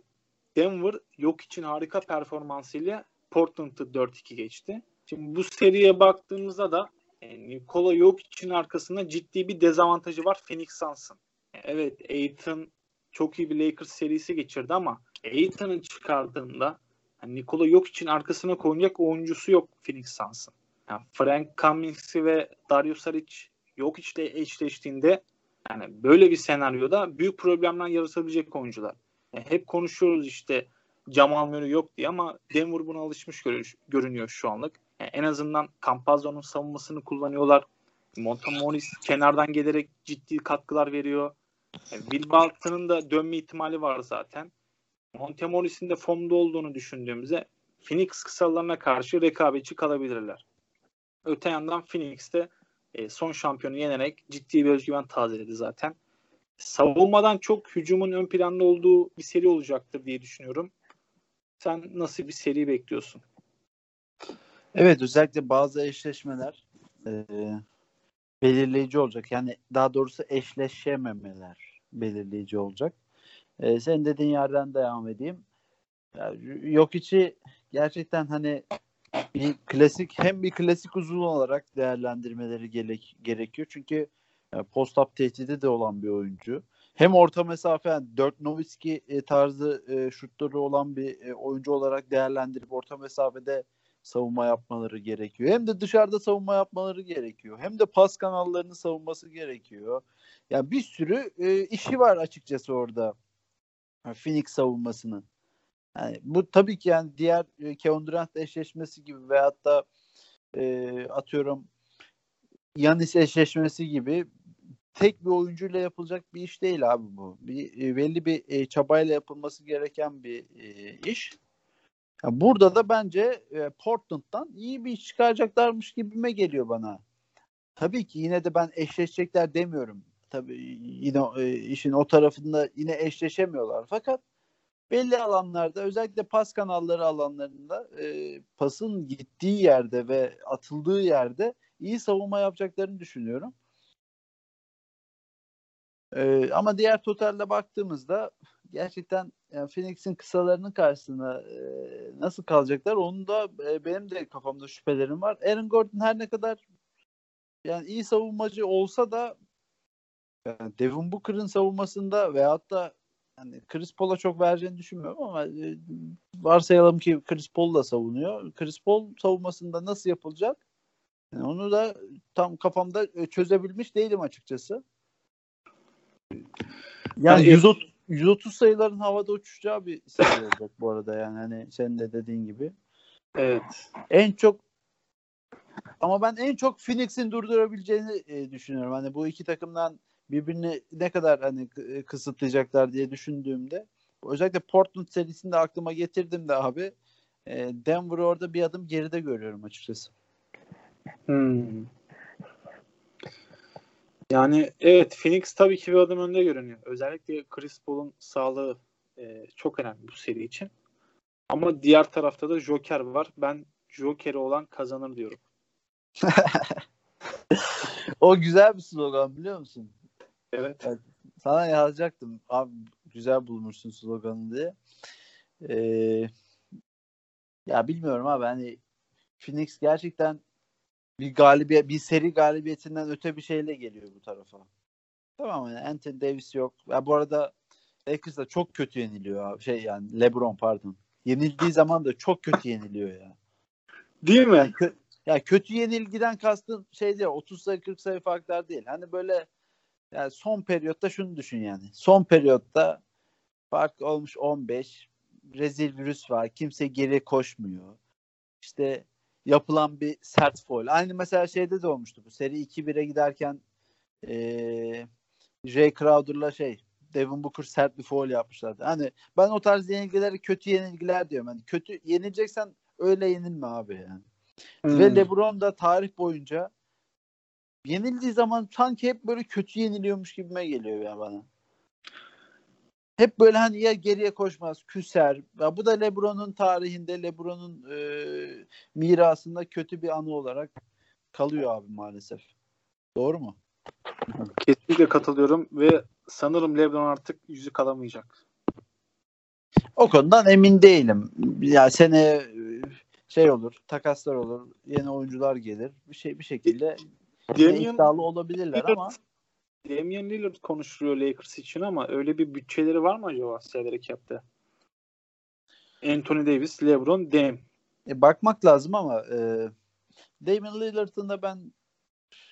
B: Denver yok için harika performansıyla Portland'ı 4-2 geçti. Şimdi bu seriye baktığımızda da Nikola yok için arkasında ciddi bir dezavantajı var Phoenix Suns'ın. Evet Aiton çok iyi bir Lakers serisi geçirdi ama Aiton'un çıkardığında yani Nikola yok için arkasına koyacak oyuncusu yok Phoenix Suns'ın. Yani Frank Kaminsky ve Dario Saric yok içle eşleştiğinde Yani böyle bir senaryoda büyük problemler yaratabilecek oyuncular. Yani hep konuşuyoruz işte Jamal Murray yok diye ama Denver buna alışmış görünüyor şu anlık. Yani en azından Campazzo'nun savunmasını kullanıyorlar. Montamoris kenardan gelerek ciddi katkılar veriyor. Yani Will Barton'ın da dönme ihtimali var zaten. Montemoris'in de formda olduğunu düşündüğümüzde Phoenix kısalarına karşı rekabetçi kalabilirler. Öte yandan Phoenix de e, son şampiyonu yenerek ciddi bir özgüven tazeledi zaten. Savunmadan çok hücumun ön planda olduğu bir seri olacaktır diye düşünüyorum. Sen nasıl bir seri bekliyorsun?
C: Evet özellikle bazı eşleşmeler e, belirleyici olacak. Yani daha doğrusu eşleşememeler belirleyici olacak. E, senin dediğin yerden devam edeyim. Yani, yok içi gerçekten hani bir klasik hem bir klasik uzun olarak değerlendirmeleri gerek, gerekiyor. Çünkü yani post-up tehdidi de olan bir oyuncu. Hem orta mesafe yani Dirk Nowitzki e, tarzı e, şutları olan bir e, oyuncu olarak değerlendirip orta mesafede savunma yapmaları gerekiyor. Hem de dışarıda savunma yapmaları gerekiyor. Hem de pas kanallarını savunması gerekiyor. Yani bir sürü e, işi var açıkçası orada. Phoenix savunmasının. Yani bu tabii ki yani diğer e, Kevin Durant eşleşmesi gibi veyahut da e, atıyorum Yanis eşleşmesi gibi tek bir oyuncuyla yapılacak bir iş değil abi bu. Bir e, belli bir e, çabayla yapılması gereken bir e, iş. Yani burada da bence e, Portland'dan iyi bir iş çıkaracaklarmış gibime geliyor bana. Tabii ki yine de ben eşleşecekler demiyorum. Tabii yine e, işin o tarafında yine eşleşemiyorlar. Fakat belli alanlarda özellikle pas kanalları alanlarında e, pasın gittiği yerde ve atıldığı yerde iyi savunma yapacaklarını düşünüyorum. E, ama diğer totalde baktığımızda gerçekten yani Phoenix'in kısalarının karşısına e, nasıl kalacaklar onu da e, benim de kafamda şüphelerim var. Aaron Gordon her ne kadar yani iyi savunmacı olsa da yani Devin Booker'ın savunmasında veyahut da yani Chris Paul'a çok vereceğini düşünmüyorum ama e, varsayalım ki Chris Paul da savunuyor. Chris Paul savunmasında nasıl yapılacak? Yani onu da tam kafamda e, çözebilmiş değilim açıkçası. Yani 130, 130 sayıların havada uçacağı bir seri olacak bu arada yani hani senin de dediğin gibi.
B: Evet.
C: En çok ama ben en çok Phoenix'in durdurabileceğini e, düşünüyorum. Hani bu iki takımdan birbirini ne kadar hani e, kısıtlayacaklar diye düşündüğümde özellikle Portland serisinde aklıma getirdim de abi e, Denver orada bir adım geride görüyorum açıkçası.
B: Hmm. Yani evet Phoenix tabii ki bir adım önde görünüyor. Özellikle Chris Paul'un sağlığı e, çok önemli bu seri için. Ama diğer tarafta da Joker var. Ben Joker'i olan kazanır diyorum. (laughs)
C: o güzel bir slogan biliyor musun?
B: Evet. evet.
C: Sana yazacaktım. Abi güzel bulmuşsun sloganı diye. Ee, ya bilmiyorum abi hani Phoenix gerçekten bir galibiyet bir seri galibiyetinden öte bir şeyle geliyor bu tarafa. Tamam yani Anthony Davis yok. Ya bu arada Lakers da çok kötü yeniliyor abi. Şey yani LeBron pardon. Yenildiği zaman da çok kötü yeniliyor ya.
B: Değil mi?
C: Yani kö- ya kötü yenilgiden kastın şey değil 30 sayı 40 sayı farklar değil. Hani böyle yani son periyotta şunu düşün yani. Son periyotta fark olmuş 15. Rezil virüs var. Kimse geri koşmuyor. İşte yapılan bir sert foul. Aynı mesela şeyde de olmuştu bu. Seri 2-1'e giderken ee, Jay Crowder'la şey Devin Booker sert bir foul yapmışlardı. Hani ben o tarz yenilgileri kötü yenilgiler diyorum. Yani kötü yenileceksen öyle yenilme abi yani. Hmm. Ve LeBron da tarih boyunca yenildiği zaman sanki hep böyle kötü yeniliyormuş gibime geliyor ya bana. Hep böyle hani ya geriye koşmaz, küser. Ya bu da LeBron'un tarihinde, LeBron'un e, mirasında kötü bir anı olarak kalıyor abi maalesef. Doğru mu?
B: Kesinlikle katılıyorum ve sanırım LeBron artık yüzü kalamayacak.
C: O konudan emin değilim. Ya sene şey olur, takaslar olur, yeni oyuncular gelir. Bir şey bir şekilde Damian, iddialı olabilirler Lillard, ama
B: Damian Lillard konuşuluyor Lakers için ama öyle bir bütçeleri var mı acaba salary cap'te? Anthony Davis, LeBron, Dame.
C: E, bakmak lazım ama e, Damian Lillard'ın da ben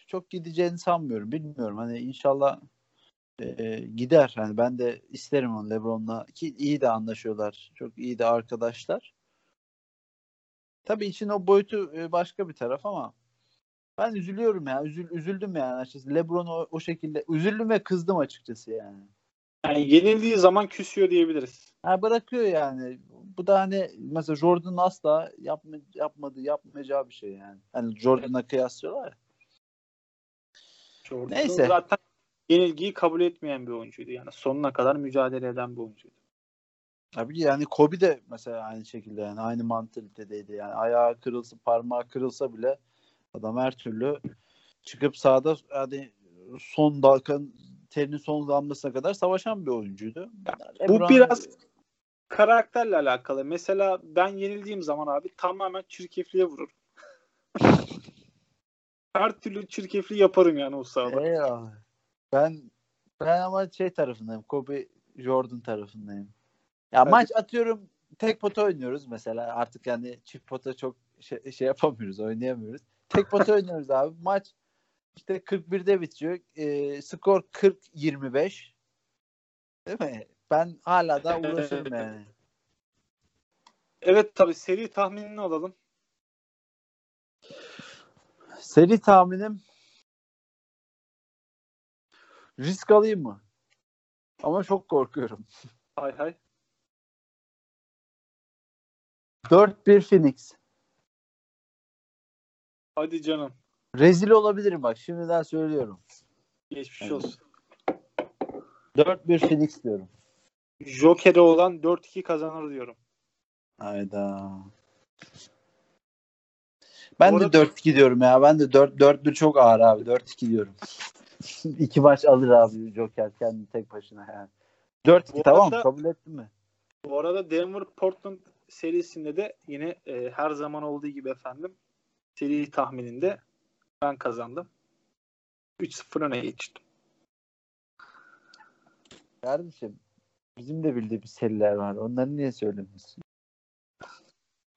C: çok gideceğini sanmıyorum. Bilmiyorum. Hani inşallah e, gider. Yani ben de isterim onu LeBron'la ki iyi de anlaşıyorlar. Çok iyi de arkadaşlar. Tabii için o boyutu e, başka bir taraf ama ben üzülüyorum ya. Üzül, üzüldüm yani açıkçası. LeBron o, o şekilde üzüldüm ve kızdım açıkçası yani.
B: Yani yenildiği zaman küsüyor diyebiliriz.
C: Ha bırakıyor yani. Bu da hani mesela Jordan asla yapma, yapmadı, yapmayacağı bir şey yani. Hani Jordan'a kıyaslıyorlar ya.
B: Jordan
C: Neyse.
B: Zaten yenilgiyi kabul etmeyen bir oyuncuydu. Yani sonuna kadar mücadele eden bir oyuncuydu.
C: Tabii yani Kobe de mesela aynı şekilde yani aynı mantalitedeydi. Yani ayağı kırılsa, parmağı kırılsa bile adam her türlü çıkıp sahada yani son dalgan terinin son damlasına kadar savaşan bir oyuncuydu.
B: Bu
C: LeBron-
B: biraz karakterle alakalı. Mesela ben yenildiğim zaman abi tamamen çirkefliğe vururum. (laughs) Her türlü çirkefliği yaparım yani o sahada.
C: Eyvallah. Ben ben ama şey tarafındayım. Kobe Jordan tarafındayım. Ya
B: Evet.
C: maç atıyorum tek pota oynuyoruz mesela. Artık yani çift pota çok şey, şey yapamıyoruz, oynayamıyoruz. Tek pota oynuyoruz abi. Maç işte 41'de bitiyor. E, skor 40-25. Değil mi? Ben hala da uğraşırım yani.
B: Evet tabii seri tahminini alalım.
C: Seri tahminim risk alayım mı? Ama çok korkuyorum.
B: Hay hay.
C: 4-1 Phoenix.
B: Hadi canım.
C: Rezil olabilirim bak şimdiden söylüyorum.
B: Geçmiş
C: Evet.
B: olsun.
C: 4-1 Phoenix diyorum.
B: Joker'e olan 4-2 kazanır diyorum.
C: Hayda. Ben
B: Bu
C: de
B: arada-
C: 4-2 diyorum ya. Ben de 4 4 çok ağır abi. 4-2 diyorum. (laughs) İki maç alır abi Joker kendi tek başına yani. 4-2
B: Bu
C: tamam
B: arada-
C: kabul ettin mi?
B: Bu arada Denver Portland serisinde de yine e, her zaman olduğu gibi efendim seri tahmininde ben kazandım. 3-0 öne geçtim.
C: Kardeşim bizim de bildiğimiz seriler var. Onları niye söylemiyorsun?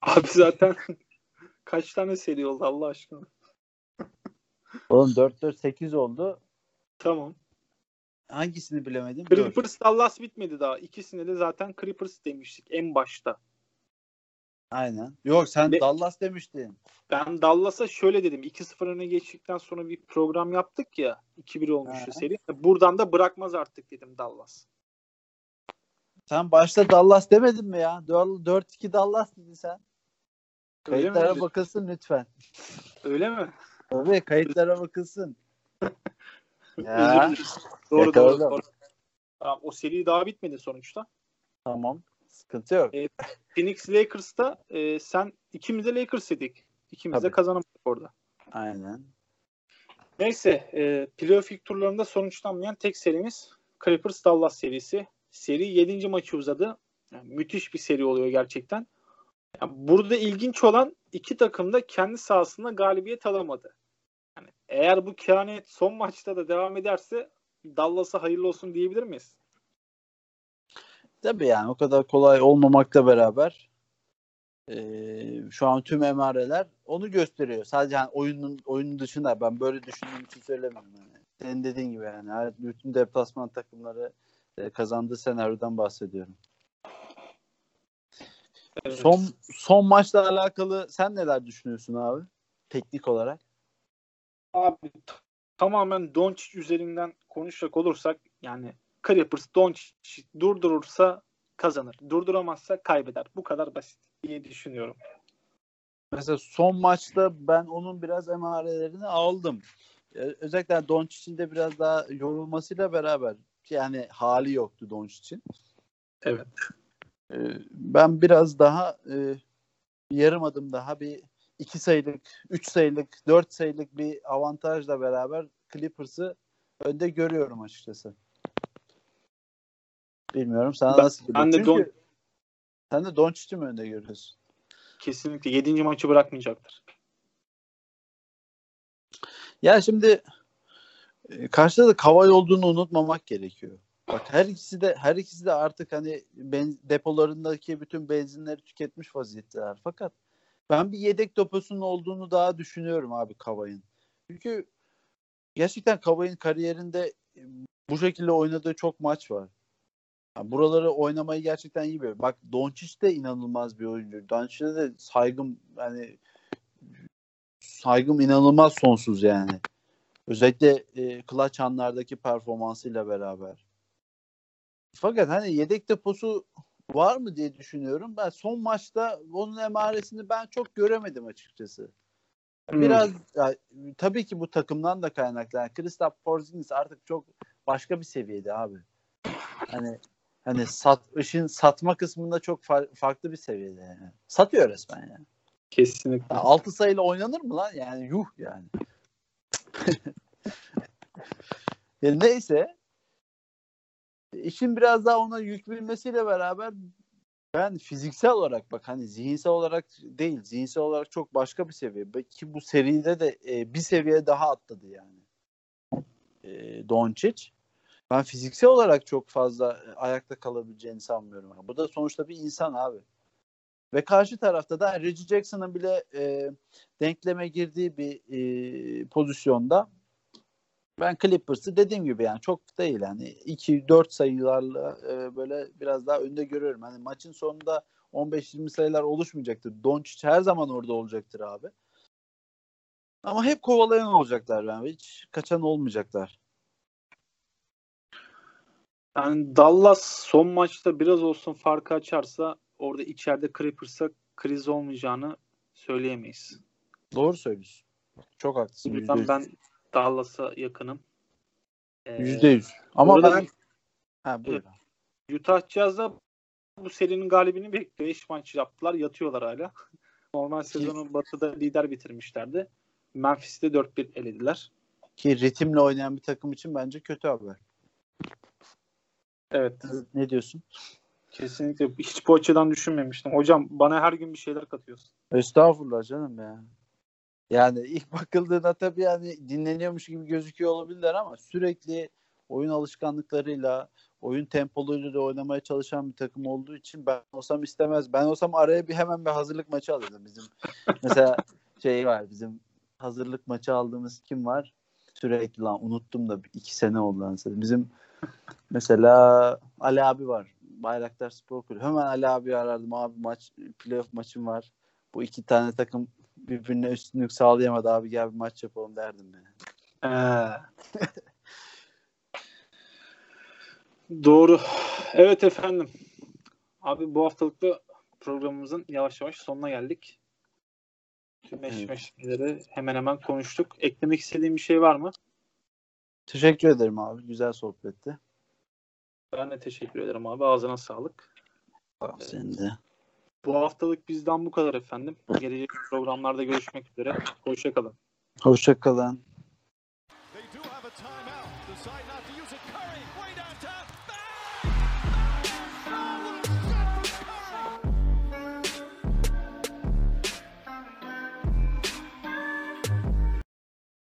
B: Abi zaten (laughs) kaç tane seri oldu Allah aşkına.
C: Oğlum 4-4-8 oldu.
B: Tamam.
C: Hangisini bilemedim?
B: Clippers Dallas bitmedi daha. İkisine de zaten Clippers demiştik en başta.
C: Aynen. Yok sen
B: Ve-
C: Dallas demiştin.
B: Ben Dallas'a şöyle dedim. 2-0 öne geçtikten sonra bir program yaptık ya. 2-1 olmuştu
C: Ha.
B: seri. Buradan da bırakmaz artık dedim Dallas.
C: Sen başta Dallas demedin mi ya? 4-2 Dallas dedin sen.
B: Öyle mi?
C: Kayıtlara bakılsın lütfen.
B: Öyle mi?
C: Tabii kayıtlara bakılsın. (laughs) Ya.
B: Doğru doğru. Doğru. Tamam, o seri daha bitmedi sonuçta.
C: tamam. Sıkıntı yok.
B: E, Phoenix Lakers'ta e, sen ikimiz de Lakers dedik. İkimiz de
C: Tabii.
B: kazanamadık orada.
C: Aynen.
B: Neyse e, playoff ilk turlarında sonuçlanmayan tek serimiz Clippers Dallas serisi. Seri 7. maçı uzadı. Yani müthiş bir seri oluyor gerçekten. Yani burada ilginç olan iki takım da kendi sahasında galibiyet alamadı. Yani eğer bu kehanet son maçta da devam ederse Dallas'a hayırlı olsun diyebilir miyiz?
C: Tabii yani o kadar kolay olmamakla beraber eee, şu an tüm emareler onu gösteriyor. Sadece hani oyunun oyunun dışında ben böyle düşündüğüm için söylemiyorum. Yani. Senin dediğin gibi yani bütün deplasman takımları e, kazandığı senaryodan bahsediyorum.
B: Evet.
C: Son son maçla alakalı sen neler düşünüyorsun abi? Teknik olarak.
B: Abi tamamen Doncic üzerinden konuşacak olursak yani Clippers Doncic durdurursa kazanır. Durduramazsa kaybeder. Bu kadar basit diye düşünüyorum.
C: Mesela son maçta ben onun biraz emarelerini aldım. Ee, Özellikle Doncic'in de biraz daha yorulmasıyla beraber yani hali yoktu Doncic'in.
B: Evet.
C: Ee, Ben biraz daha e, yarım adım daha bir iki sayılık, üç sayılık, dört sayılık bir avantajla beraber Clippers'ı önde görüyorum açıkçası. Bilmiyorum sana
B: Ben-
C: nasıl
B: ben de
C: geliyor?
B: Don-
C: sen de Doncic'i mi önde görüyorsun?
B: Kesinlikle 7. maçı bırakmayacaktır.
C: Ya şimdi e, karşıda da Kavay olduğunu unutmamak gerekiyor. Bak her ikisi de her ikisi de artık hani ben, depolarındaki bütün benzinleri tüketmiş vaziyetteler. Fakat ben bir yedek deposunun olduğunu daha düşünüyorum abi Kavay'ın. Çünkü gerçekten Kavay'ın kariyerinde bu şekilde oynadığı çok maç var. Yani buraları oynamayı gerçekten iyi biliyor. Bak Doncic de inanılmaz bir oyuncu. Doncic'e de saygım yani saygım inanılmaz sonsuz yani. Özellikle e, clutch anlardaki performansıyla beraber. Fakat hani yedek deposu var mı diye düşünüyorum. Ben son maçta onun emaresini ben çok göremedim açıkçası.
B: Hmm.
C: Biraz ya, tabii ki bu takımdan da kaynaklı. Yani Kristaps Porzingis artık çok başka bir seviyede abi. Hani hani sat işin satma kısmında çok fa- farklı bir seviyede yani. Satıyor resmen yani.
B: Kesinlikle.
C: Ya 6 sayıyla oynanır mı lan? Yani yuh yani. (laughs) ya neyse işin biraz daha ona yük binmesiyle beraber ben fiziksel olarak bak hani zihinsel olarak değil zihinsel olarak çok başka bir seviye ki bu seride de e, bir seviye daha atladı yani e, Doncic ben fiziksel olarak çok fazla e, ayakta kalabileceğini sanmıyorum. Bu da sonuçta bir insan abi. Ve karşı tarafta da Reggie Jackson'ın bile e, denkleme girdiği bir e, pozisyonda ben Clippers'ı dediğim gibi yani çok değil yani 2-4 sayılarla e, böyle biraz daha önde görüyorum. Hani maçın sonunda 15-20 sayılar oluşmayacaktır. Doncic her zaman orada olacaktır abi. Ama hep kovalayan olacaklar ben. Hiç kaçan olmayacaklar.
B: Yani Dallas son maçta biraz olsun farkı açarsa orada içeride Clippers'a kriz olmayacağını söyleyemeyiz.
C: Doğru söylüyorsun. Çok haklısın.
B: Yüzden
C: %100.
B: ben Dallas'a yakınım. Ee,
C: Yüzde yüz. Ama
B: Burada
C: ben... Ha, buyur.
B: Utah Jazz'da bu serinin galibini bekliyor. 5 maç yaptılar. Yatıyorlar hala. Normal sezonu Batı'da lider bitirmişlerdi. Memphis'te 4-1 elediler.
C: Ki ritimle oynayan bir takım için bence kötü haber.
B: Evet.
C: Ne diyorsun?
B: Kesinlikle. Hiç bu açıdan düşünmemiştim. Hocam bana her gün bir şeyler katıyorsun.
C: Estağfurullah canım ya. Yani ilk (laughs) bakıldığında tabii yani dinleniyormuş gibi gözüküyor olabilirler ama sürekli oyun alışkanlıklarıyla, oyun tempoluyla da oynamaya çalışan bir takım olduğu için ben olsam istemez. Ben olsam araya bir hemen bir hazırlık maçı alırdım bizim. (laughs) Mesela şey var bizim hazırlık maçı aldığımız kim var? Sürekli lan unuttum da iki sene oldu lan. Bizim mesela Ali abi var. Bayraktar Spor Kulübü. Hemen Ali abi arardım. Abi maç playoff maçım var. Bu iki tane takım birbirine üstünlük sağlayamadı abi gel bir maç yapalım derdim yani.
B: Ee. Doğru. Evet efendim. Abi bu haftalıkta programımızın yavaş yavaş sonuna geldik. Tüm eşleşmeleri hemen hemen konuştuk. Eklemek istediğim bir şey var mı?
C: Teşekkür ederim abi. Güzel sohbetti.
B: Ben de teşekkür ederim abi. Ağzına sağlık.
C: Senin de.
B: Bu haftalık bizden bu kadar efendim. Gelecek programlarda görüşmek üzere. Hoşçakalın.
C: Hoşçakalın.